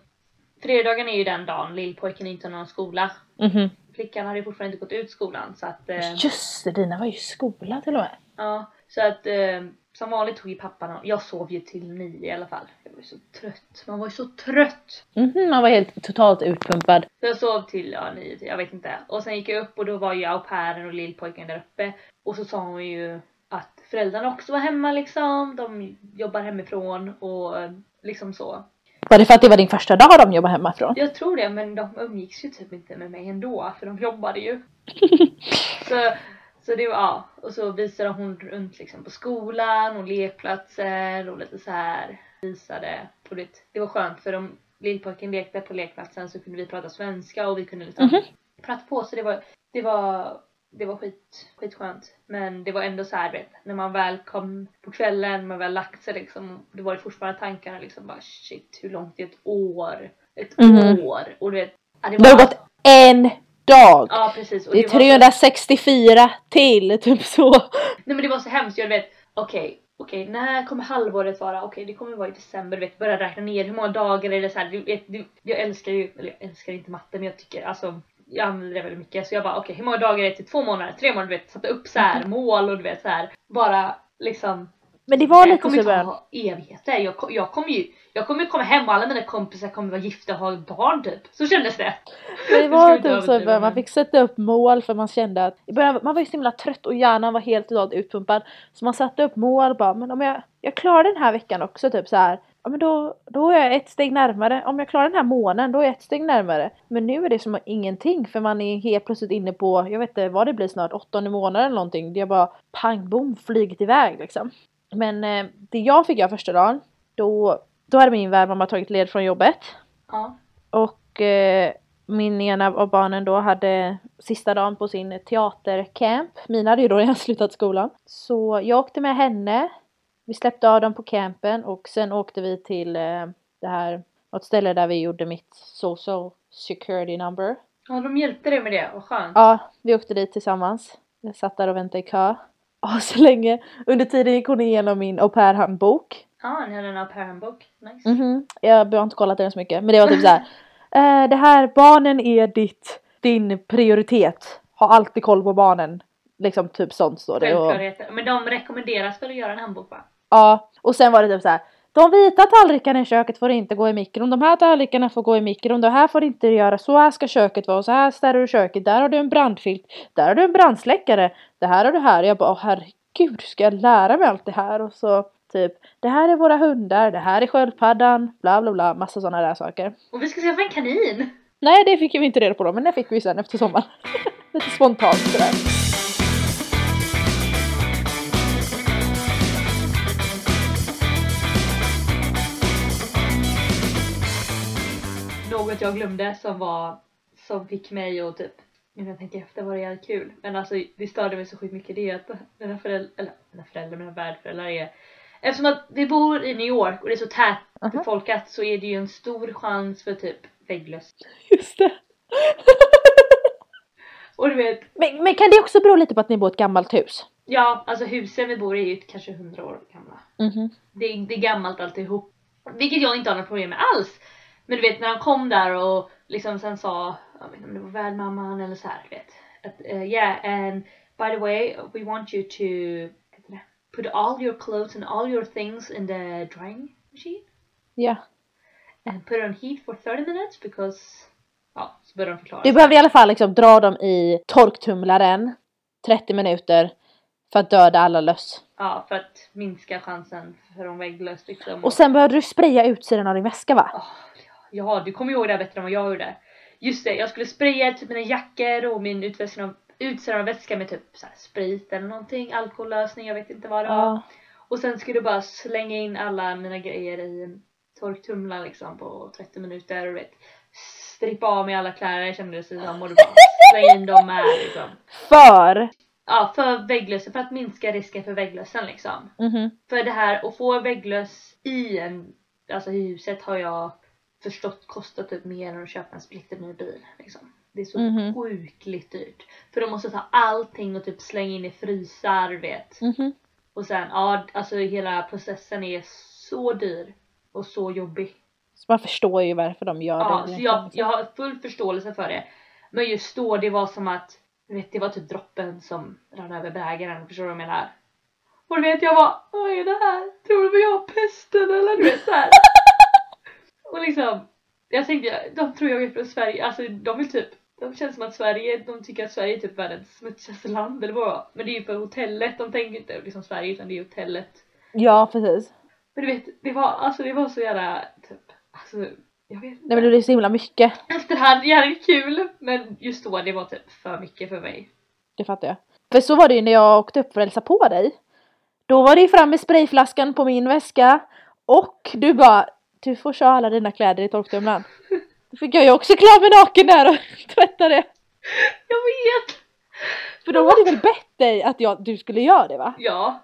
fredagen är ju den dagen lillpojken inte har någon skola. Mhm. Flickan hade ju fortfarande inte gått ut skolan så att eh, Just det, dina var ju i skola till och med. Ja, så att eh, som vanligt tog ju pappan Jag sov ju till nio i alla fall. Var så trött. Man var ju så trött. Mhm, man var helt totalt utpumpad. Så jag sov till ja, nio, jag vet inte. Och sen gick jag upp och då var ju au pairen och lillpojken där uppe. Och så sa hon ju att föräldrarna också var hemma liksom. De jobbar hemifrån och liksom så. Var det för att det var din första dag de jobbade hemifrån? Jag tror det, men de umgicks ju typ inte med mig ändå för de jobbade ju. så, så det var, ja. Och så visade hon runt liksom på skolan och lekplatser och lite så här visade. Och det, det var skönt för om lillpojken lekte på lekplatsen så kunde vi prata svenska och vi kunde liksom Mhm. prata på så det var, det var det var skit, skitskönt. Men det var ändå så här, vet, när man väl kom på kvällen, man väl lagt sig liksom, det var ju fortfarande tankarna liksom bara shit, hur långt är ett år? Ett Mhm. år! Och du vet, ja, det Det har gått en dag! Ja precis. Och Det är var så- 364 till, typ så. Nej men det var så hemskt, jag vet, okej, okej, när kommer halvåret vara? Okej, det kommer vara i december, du vet, börja räkna ner. Hur många dagar är det så här, du du, jag älskar ju, eller jag älskar inte matte men jag tycker alltså jag använder det väldigt mycket. Så jag bara okej hur många dagar är det? Till två månader, tre månader, du vet, satte upp så här mål och du vet så här bara liksom Men det var det lite kommer så i ju början. evigheter. Jag, jag kommer ju jag kommer komma hem och alla mina kompisar kommer vara gifta och ha barn typ. Så kändes det. Men det var typ så i början, man fick sätta upp mål för man kände att i början, man var ju så himla trött och hjärnan var helt totalt utpumpad. Så man satte upp mål bara, men om jag, jag klarar den här veckan också typ så här. Ja men då, då är jag ett steg närmare. Om jag klarar den här månaden då är jag ett steg närmare. Men nu är det som ingenting för man är helt plötsligt inne på, jag vet inte vad det blir snart, åttonde månaden eller någonting. Det är bara pang bom flugit iväg liksom. Men eh, det jag fick göra första dagen, då, då hade min värdmamma tagit led från jobbet. Ja. Och eh, min ena av barnen då hade sista dagen på sin teatercamp. Mina hade ju då redan slutat skolan. Så jag åkte med henne. Vi släppte av dem på campen och sen åkte vi till eh, det här, något ställe där vi gjorde mitt social security number. Ja de hjälpte dig med det, vad skönt. Ja, vi åkte dit tillsammans. Jag satt där och väntade i kö. Och så länge, under tiden gick hon igenom min au pair-handbok. Ja, ni hade en au pair-handbok. Nice. Mhm. Jag har inte kollat den så mycket men det var typ så här. Eh, det här, barnen är ditt, din prioritet. Ha alltid koll på barnen. Liksom typ sånt står det. Och. Men de rekommenderas väl att göra en handbok va? ja, och sen var det typ så här. De vita tallrikarna i köket får inte gå i mikron. De här tallrikarna får gå i mikron. Det här får inte göra. Så här ska köket vara. Så här ställer du köket. Där har du en brandfilt. Där har du en brandsläckare. Det här har du här. Jag bara, åh herregud, ska jag lära mig allt det här? Och så typ, det här är våra hundar. Det här är sköldpaddan. Bla bla bla. Massa sådana där saker. Och vi ska skaffa en kanin! Nej, det fick vi inte reda på då, men det fick vi sen efter sommaren. Lite spontant sådär. Något jag glömde som var som fick mig att typ nu när jag tänker efter var det jävligt kul. Men alltså det störde mig så sjukt mycket det att mina föräldrar, eller mina föräldrar, mina värdföräldrar är Eftersom att vi bor i New York och det är så tätt Aha. befolkat så är det ju en stor chans för typ vägglöss. Just det. Och du vet, Men, men kan det också bero lite på att ni bor i ett gammalt hus? ja alltså husen vi bor i är ju kanske 100 år gamla. Mhm. det, det är gammalt alltihop. Vilket jag inte har något problem med alls. Men du vet när de kom där och liksom sen sa, jag vet inte om det var värdmamman eller så här, du vet. Att uh, yeah and by the way we want you to put all your clothes and all your things in the drying machine Ja. and put it on heat for 30 minutes because ja, så började de förklara. Vi behöver i alla fall liksom dra dem i torktumlaren 30 minuter för att döda alla löss. Ja, för att minska chansen för de vägglöss liksom. Och sen behöver du spraya utsidan av din väska va? Ja, du kommer ihåg det här bättre än vad jag gjorde. Just det, jag skulle spraya typ mina jackor och min utväskan av, utsidan av väska med typ så här sprit eller någonting, alkohollösning, jag vet inte vad det var. Ja. Och sen skulle du bara slänga in alla mina grejer i en torktumlare liksom på 30 minuter och vet strippa av mig alla kläder kändes det som och du bara slänga in dem med liksom. För. Ja, för vägglössen, för att minska risken för vägglössen liksom. Mhm. För det här att få vägglöss i en, alltså i huset har jag förstått kostar typ mer än att köpa en splitterny bil. Liksom. Det är så Mhm. sjukligt dyrt. För de måste ta allting och typ slänga in i frysar vet. Mhm. Och sen, ja alltså hela processen är så dyr och så jobbig. Så man förstår ju varför de gör Ja, det. så jag, jag har full förståelse för det. Men just då, det var som att, vet, det var typ droppen som rann över bägaren. Förstår du vad jag menar? Och du vet, jag bara, vad är det här? Tror du jag har pesten eller? Du vet såhär. Och liksom, jag tänkte, de tror jag är från Sverige, alltså de vill typ de känns som att Sverige, de tycker att Sverige är typ världens smutsigaste land eller vad. Men det är ju för hotellet, de tänker inte liksom Sverige utan det är hotellet. Ja precis. Men du vet, det var, alltså det var så jävla typ, alltså jag vet inte. Nej men det blir så himla mycket. Efterhand jävligt kul men just då det var typ för mycket för mig. Det fattar jag. För så var det ju när jag åkte upp för att hälsa på dig. Då var det ju fram med sprayflaskan på min väska. Och du bara, du får köra alla dina kläder i torktumlaren. Då fick jag ju också klä mig naken där och tvätta det. Jag vet! För de hade väl bett dig att jag, du skulle göra det va? Ja.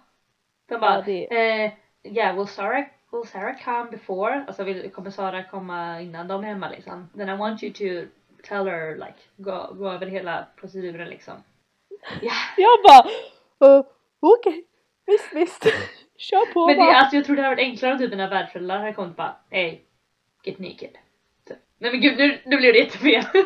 De bara, Ja, det- eh, yeah, will Sarah, will Sarah come before? Alltså vill, kommer Sara komma innan de är hemma liksom? Then I want you to tell her like, gå, gå över hela proceduren liksom. Ja. Jag bara uh, okej, visst visst. Kör på Men det, bara. alltså jag tror det hade varit enklare om typ mina värdföräldrar hade kommit och bara, hey, get naked. Typ. Nej men gud, nu, nu blev det jättefel.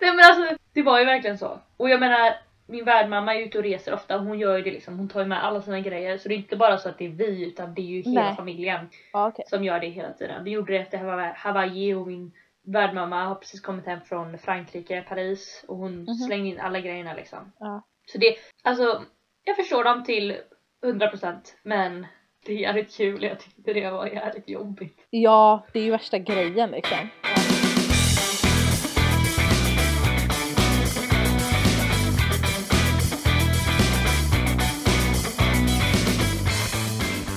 Nej men alltså, det var ju verkligen så. Och jag menar, min värdmamma är ute och reser ofta och hon gör ju det liksom, hon tar ju med alla sina grejer. Så det är inte bara så att det är vi utan det är ju hela Nej. familjen Ja, okej. som gör det hela tiden. Vi gjorde det efter Hawaii- och min värdmamma har precis kommit hem från Frankrike, Paris och hon Mhm. slängde in alla grejerna liksom. Ja. Så det, alltså jag förstår dem till 100% men det är jävligt kul jag tyckte det var jävligt jobbigt. ja, det är ju värsta grejen liksom.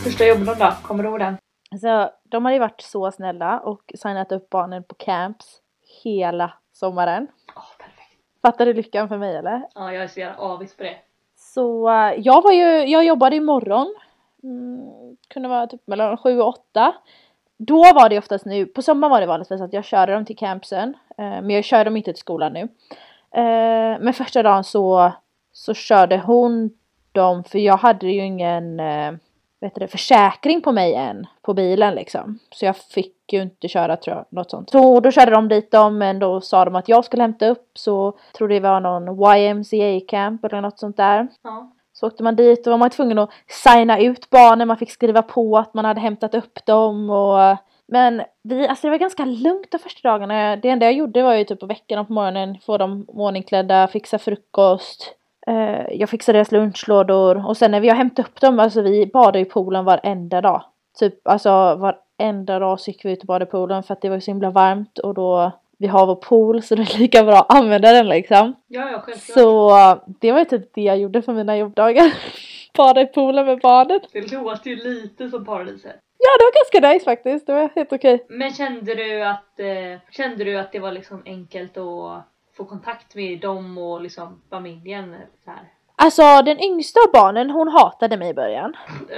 Första jobbdagen då, kommer du ihåg den? Alltså, de hade ju varit så snälla och signat upp barnen på camps hela sommaren. Åh perfekt. Fattar du lyckan för mig eller? Ja jag är så jävla avis på det. Så eh, jag var ju, jag jobbade imorgon. Mm, kunde vara typ mellan sju och åtta. Då var det oftast nu, på sommaren var det vanligtvis att jag körde dem till campsen. Eh, men jag kör dem inte till skolan nu. Eh, men första dagen så, så körde hon dem, för jag hade ju ingen eh, vet du, försäkring på mig än på bilen liksom. Så jag fick ju inte köra tror jag, något sånt. Så då körde de dit dem men då sa de att jag skulle hämta upp så tror det var någon YMCA camp eller något sånt där. Ja. Så åkte man dit och var man tvungen att signa ut barnen, man fick skriva på att man hade hämtat upp dem och men vi, alltså det var ganska lugnt de första dagarna. Det enda jag gjorde var ju typ på veckan och på morgonen få dem ordningsklädda, fixa frukost. Eh, jag fixade deras lunchlådor och sen när vi har hämtat upp dem, alltså vi badade i poolen varenda dag. Typ alltså varenda dag så gick vi ut och badade i poolen för att det var så himla varmt och då vi har vår pool så det är lika bra att använda den liksom. Ja ja självklart. Så det var ju typ det jag gjorde för mina jobbdagar. Bada i poolen med barnen. Det låter ju lite som paradiset. Ja det var ganska nice faktiskt, det var helt okej. Men kände du att, eh, kände du att det var liksom enkelt att få kontakt med dem och liksom familjen så här? Alltså den yngsta av barnen hon hatade mig i början.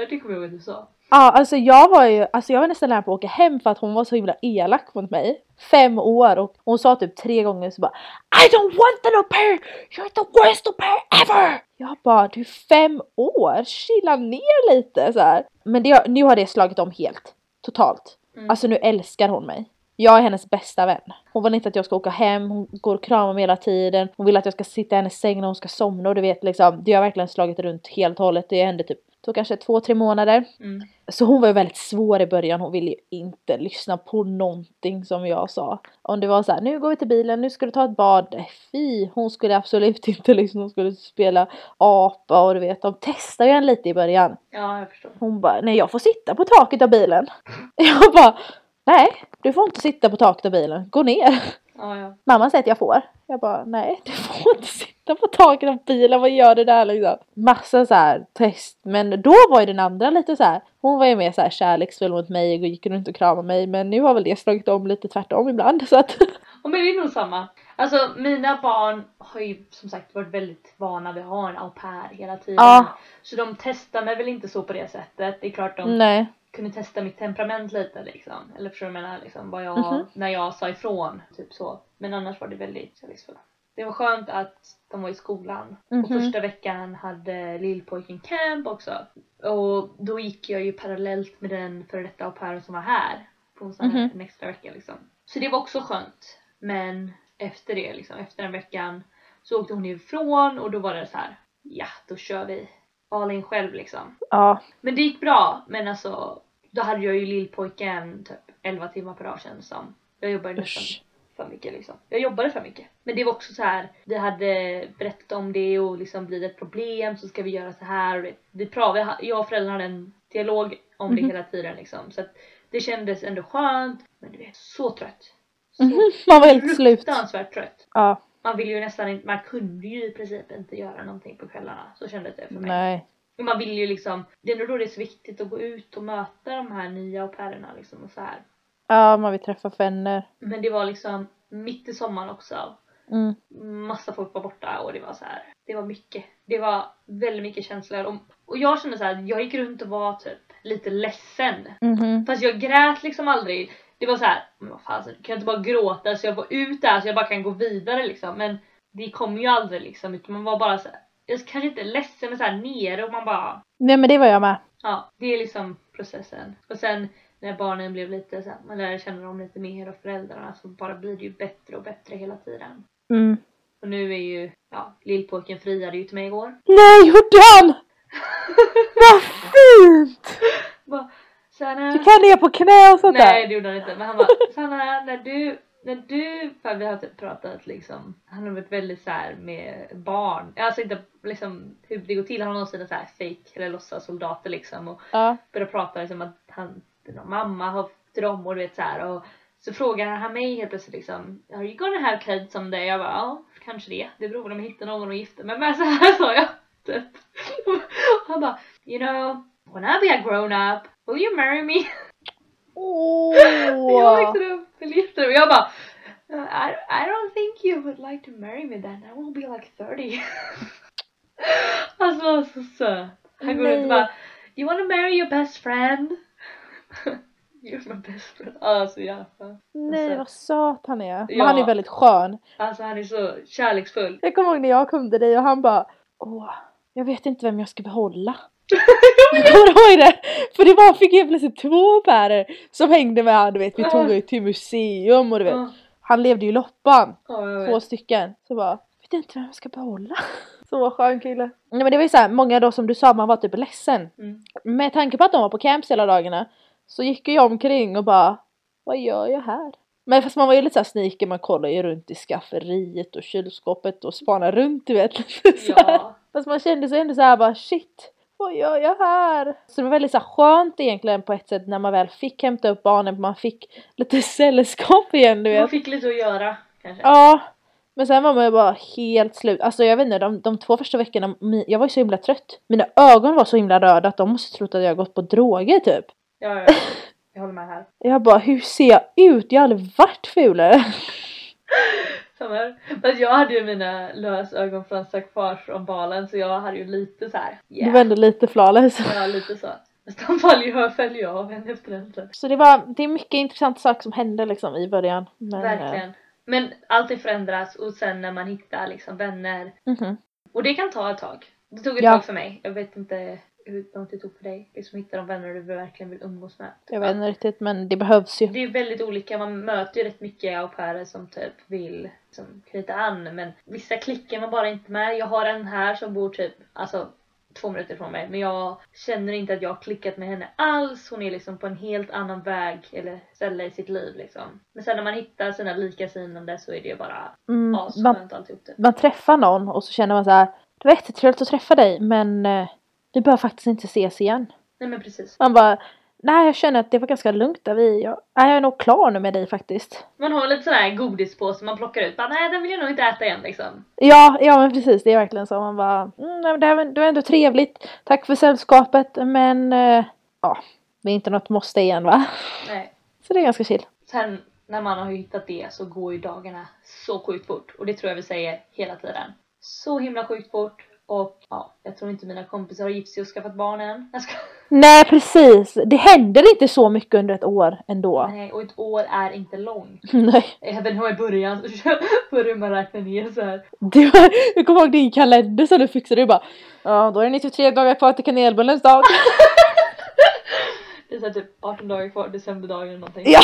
Det kommer jag ihåg att du sa. Ja alltså jag var ju, alltså jag var nästan nära på att åka hem för att hon var så himla elak mot mig. Fem år och hon sa typ tre gånger så bara I don't want an au pair! You're the worst au pair ever! Jag bara du är fem år, chilla ner lite så här. Men det, nu har det slagit om helt. Totalt. Mm. Alltså nu älskar hon mig. Jag är hennes bästa vän. Hon vill inte att jag ska åka hem, hon går och kramar mig hela tiden. Hon vill att jag ska sitta i hennes säng när hon ska somna och du vet liksom. Det har verkligen slagit runt helt och hållet. Det hände typ, tog kanske två, tre månader. Mm. Så hon var ju väldigt svår i början, hon ville ju inte lyssna på någonting som jag sa. Om det var så här, nu går vi till bilen, nu ska du ta ett bad. Fy, hon skulle absolut inte lyssna, hon skulle spela apa och du vet, de testade ju en lite i början. Ja jag förstår. Hon bara, nej jag får sitta på taket av bilen. Jag bara, nej du får inte sitta på taket av bilen, gå ner. Ja ja. Mamma säger att jag får. Jag bara, nej du får inte sitta på taket av bilen, vad gör du där liksom? Massa så här test, men då var ju den andra lite så här. hon var ju mer så här kärleksfull mot mig och gick runt och kramade mig men nu har väl det slagit om lite tvärtom ibland så att Och men det är nog samma. Alltså mina barn har ju som sagt varit väldigt vana vid att ha en au pair hela tiden. Ja. Så de testar mig väl inte så på det sättet. Det är klart de nej. Kunde testa mitt temperament lite liksom. Eller förstår du vad jag menar? Liksom, vad jag, Mhm. När jag sa ifrån, typ så. Men annars var det väldigt kärleksfulla. Det var skönt att de var i skolan. Och Mhm. första veckan hade lillpojken camp också. Och då gick jag ju parallellt med den före detta au pairen som var här. På en, sån här, Mhm. en extra vecka liksom. Så det var också skönt. Men efter det liksom, efter den veckan så åkte hon ifrån och då var det så här. Ja, då kör vi all in själv liksom. Ja. Men det gick bra, men alltså då hade jag ju lillpojken typ 11 timmar per dag känns det som. Jag jobbade nästan Usch. för mycket liksom. Jag jobbade för mycket. Men det var också så här, vi hade berättat om det och liksom blir det ett problem så ska vi göra så här. Det pratade, jag och föräldrarna hade en dialog om Mhm. det hela tiden liksom. Så att det kändes ändå skönt. Men du vet, så trött. Så Mhm, Man var helt slut. fruktansvärt trött. Ja. Man vill ju nästan inte, man kunde ju i princip inte göra någonting på kvällarna. Så kändes det för mig. Nej. Och man vill ju liksom, det är nog då det är så viktigt att gå ut och möta de här nya au pairerna liksom och så här. Ja, man vill träffa vänner. Men det var liksom mitt i sommaren också. Mm. Massa folk var borta och det var så här. Det var mycket. Det var väldigt mycket känslor. Och, och jag kände så här, jag gick runt och var typ lite ledsen. Mhm. Fast jag grät liksom aldrig. Det var så här, men vad fan, så kan jag inte bara gråta så jag var ut där så jag bara kan gå vidare liksom. Men det kom ju aldrig liksom utan man var bara så här, jag kanske inte ledsen men så här nere och man bara Nej men det var jag med. Ja, det är liksom processen. Och sen när barnen blev lite så här, man lär känna dem lite mer och föräldrarna så bara blir det ju bättre och bättre hela tiden. Mm. Och nu är ju, ja, lillpojken friade ju till mig igår. Nej gjorde han! Vad fint! Bara, Sanna, Du kan ner på knä och sånt Nej där. det gjorde han inte men han bara Sanna när du, när du, för vi har typ pratat liksom Han har varit väldigt så här med barn, alltså inte liksom hur det går till, han har någon sina så här fake eller låtsas soldater liksom och Ja. börjar prata liksom att han, mamma har drömmar och du vet så här och så frågar han mig helt plötsligt liksom Are you gonna have kids someday? Jag bara ja kanske det, det beror på om jag hittar någon att gifta mig med så här sa jag typ. Han bara you know when I be a grown up will you marry me? Åh! Jag växte upp gifta och jag bara I, I don't think you would like to marry me then, I will be like 30 Alltså så söt. Han går ut och bara You wanna marry your best friend? You're my best friend. Alltså jävla Nej vad söt han är. Men Ja. han är väldigt skön. Alltså han är så kärleksfull. Jag kommer ihåg när jag kom till dig och han bara Åh, jag vet inte vem jag ska behålla. Kommer ihåg det! För det var, fick helt plötsligt två pärer som hängde med han, du vet. Vi tog ju till museum och du vet. Ja, Han levde ju Loppan. Två stycken. Så bara, vet inte vem jag ska behålla. Så skön kille. Nej men det var ju såhär, många då som du sa, man var typ ledsen. Mm. Med tanke på att de var på camps hela dagarna så gick jag omkring och bara Vad gör jag här? Men fast man var ju lite såhär sneaky, man kollade ju runt i skafferiet och kylskåpet och spanade runt du vet. Ja. Fast man kände sig ändå såhär bara shit vad gör jag här? Så det var väldigt så här skönt egentligen på ett sätt när man väl fick hämta upp barnen, man fick lite sällskap igen du Man vet. fick lite att göra kanske. Ja, men sen var man ju bara helt slut. Alltså jag vet inte, de, de två första veckorna, jag var ju så himla trött. Mina ögon var så himla röda att de måste trott att jag gått på droger typ. Ja, ja. Jag håller med här. Jag bara, hur ser jag ut? Jag har aldrig varit fulare. Fast jag hade ju mina lösögonfransar kvar från balen så jag hade ju lite så här. Du var ändå lite flawless. Ja, lite så. Faller ju, följer ju av en efter en sen. Så det var, det är mycket intressanta saker som hände liksom i början. Men, eh, Verkligen. Men allting förändras och sen när man hittar liksom vänner. mhm. Och det kan ta ett tag. Det tog ett Ja. tag för mig. Jag vet inte hur långt det tog för dig. Liksom hitta de vänner du verkligen vill umgås med. Jag vet inte riktigt men det behövs ju. Det är väldigt olika. Man möter ju rätt mycket au pairer som typ vill liksom, knyta an. Men vissa klickar man bara inte med. Jag har en här som bor typ alltså två minuter från mig. Men jag känner inte att jag har klickat med henne alls. Hon är liksom på en helt annan väg eller ställe i sitt liv liksom. Men sen när man hittar sina likasinnande så är det ju bara Mm, man, asskönt alltihop typ. man träffar någon och så känner man så här. Det var jättetrevligt att träffa dig men eh, vi bör faktiskt inte ses igen. Nej men precis. Man bara, nej jag känner att det var ganska lugnt där vi, jag, nej, jag är nog klar nu med dig faktiskt. Man har lite sån här godispåse man plockar ut. Bara, nej den vill jag nog inte äta igen liksom. Ja, ja men precis det är verkligen så. Man bara, mm, nej, men det, här, det var ändå trevligt, tack för sällskapet men eh, ja, det är inte något måste igen va? Nej. Så det är ganska chill. Sen när man har hittat det så går ju dagarna så sjukt fort. Och det tror jag vi säger hela tiden. Så himla sjukt fort. Och ja, jag tror inte mina kompisar har gift sig och skaffat barn än. Jag ska... Nej precis, det händer inte så mycket under ett år ändå. Nej, och ett år är inte långt. Nej. Även om i början så börjar man räkna ner så här. Du, jag kommer ihåg din kalender som du fixade, du bara Ja då är det 93 dagar kvar till kanelbullens dag. Det är så här typ 18 dagar kvar, decemberdagen eller någonting. Ja,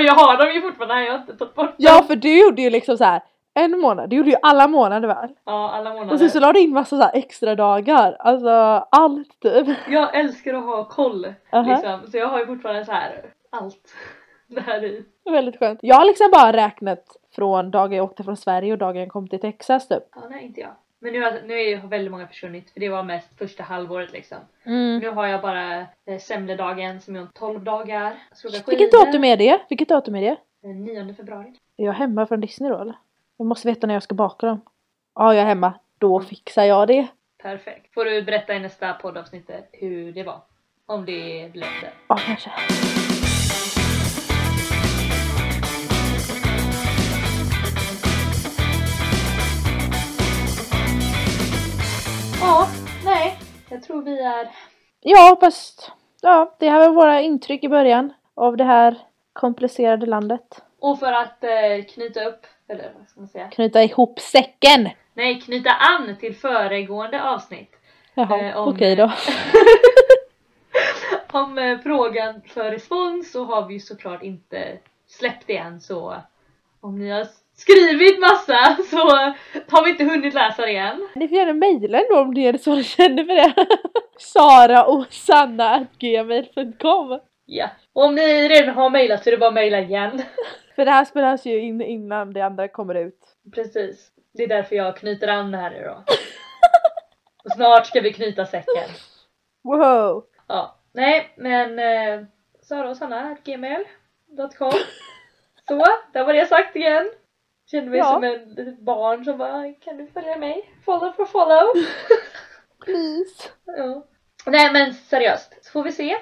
jag har dem ju fortfarande, jag har inte tagit bort dem. Ja för du gjorde ju liksom så här en månad, du gjorde ju alla månader väl? Ja, alla månader. Och sen så la du in massa så här extra dagar, alltså allt typ. Jag älskar att ha koll. Aha. Liksom. Så jag har ju fortfarande så här allt. Det här i. Väldigt skönt. Jag har liksom bara räknat från dagen jag åkte från Sverige och dagen jag kom till Texas typ. Ja, nej inte jag. Men nu, har, nu är ju väldigt många försvunnit för det var mest första halvåret liksom. Mm. Nu har jag bara eh, semledagen som är om 12 dagar. Vilket datum är det? Vilket datum är det? Eh, 9 februari. Är jag hemma från Disney då eller? Jag måste veta när jag ska baka dem. Ja, jag är hemma. Då mm. fixar jag det. Perfekt. Får du berätta i nästa poddavsnitt hur det var? Om det blev det. Ja, kanske. Ja, nej. Jag tror vi är... Ja, fast... Ja, det här var våra intryck i början av det här komplicerade landet. Och för att eh, knyta upp eller vad ska man säga? Knyta ihop säcken! Nej, knyta an till föregående avsnitt. Jaha, Eh, om- okej då. Om eh, frågan för respons så har vi ju såklart inte släppt det än så om ni har skrivit massa så har vi inte hunnit läsa det än. Ni får gärna mejla ändå om det är så ni känner för det. Sara och Sanna gmail.com Ja. Och om ni redan har mejlat så är det bara att mejla igen. För det här spelas ju in innan det andra kommer ut. Precis. Det är därför jag knyter an här idag. Och snart ska vi knyta säcken. Wow! Ja. Nej, men eh, Sara och Sanna gmail.com Så, där var det sagt igen. Kände mig Ja. som ett litet barn som bara kan du följa mig? Follow for follow. Please! ja. Nej men seriöst, så får vi se.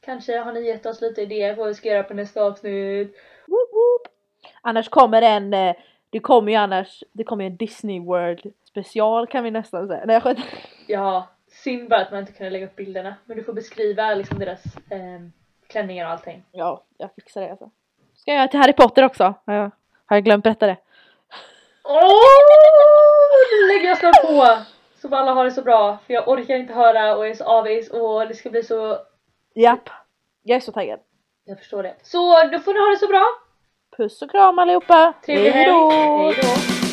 Kanske har ni gett oss lite idéer på vad vi ska göra på nästa avsnitt. Woop woop. Annars kommer en, eh, det kommer ju annars, det kommer ju en Disney World special kan vi nästan säga. Nej jag skämtar. Ja, synd bara att man inte kunde lägga upp bilderna. Men du får beskriva liksom deras eh, klänningar och allting. Ja, jag fixar det alltså. Ska jag göra till Harry Potter också? Har jag, har jag glömt berätta det? Åh! Nu lägger jag snart på! Så alla har det så bra. För jag orkar inte höra och är så avis och det ska bli så... Japp. Jag är så taggad. Jag förstår det. Så då får ni ha det så bra. Puss och kram allihopa! Trevlig helg. Hej då!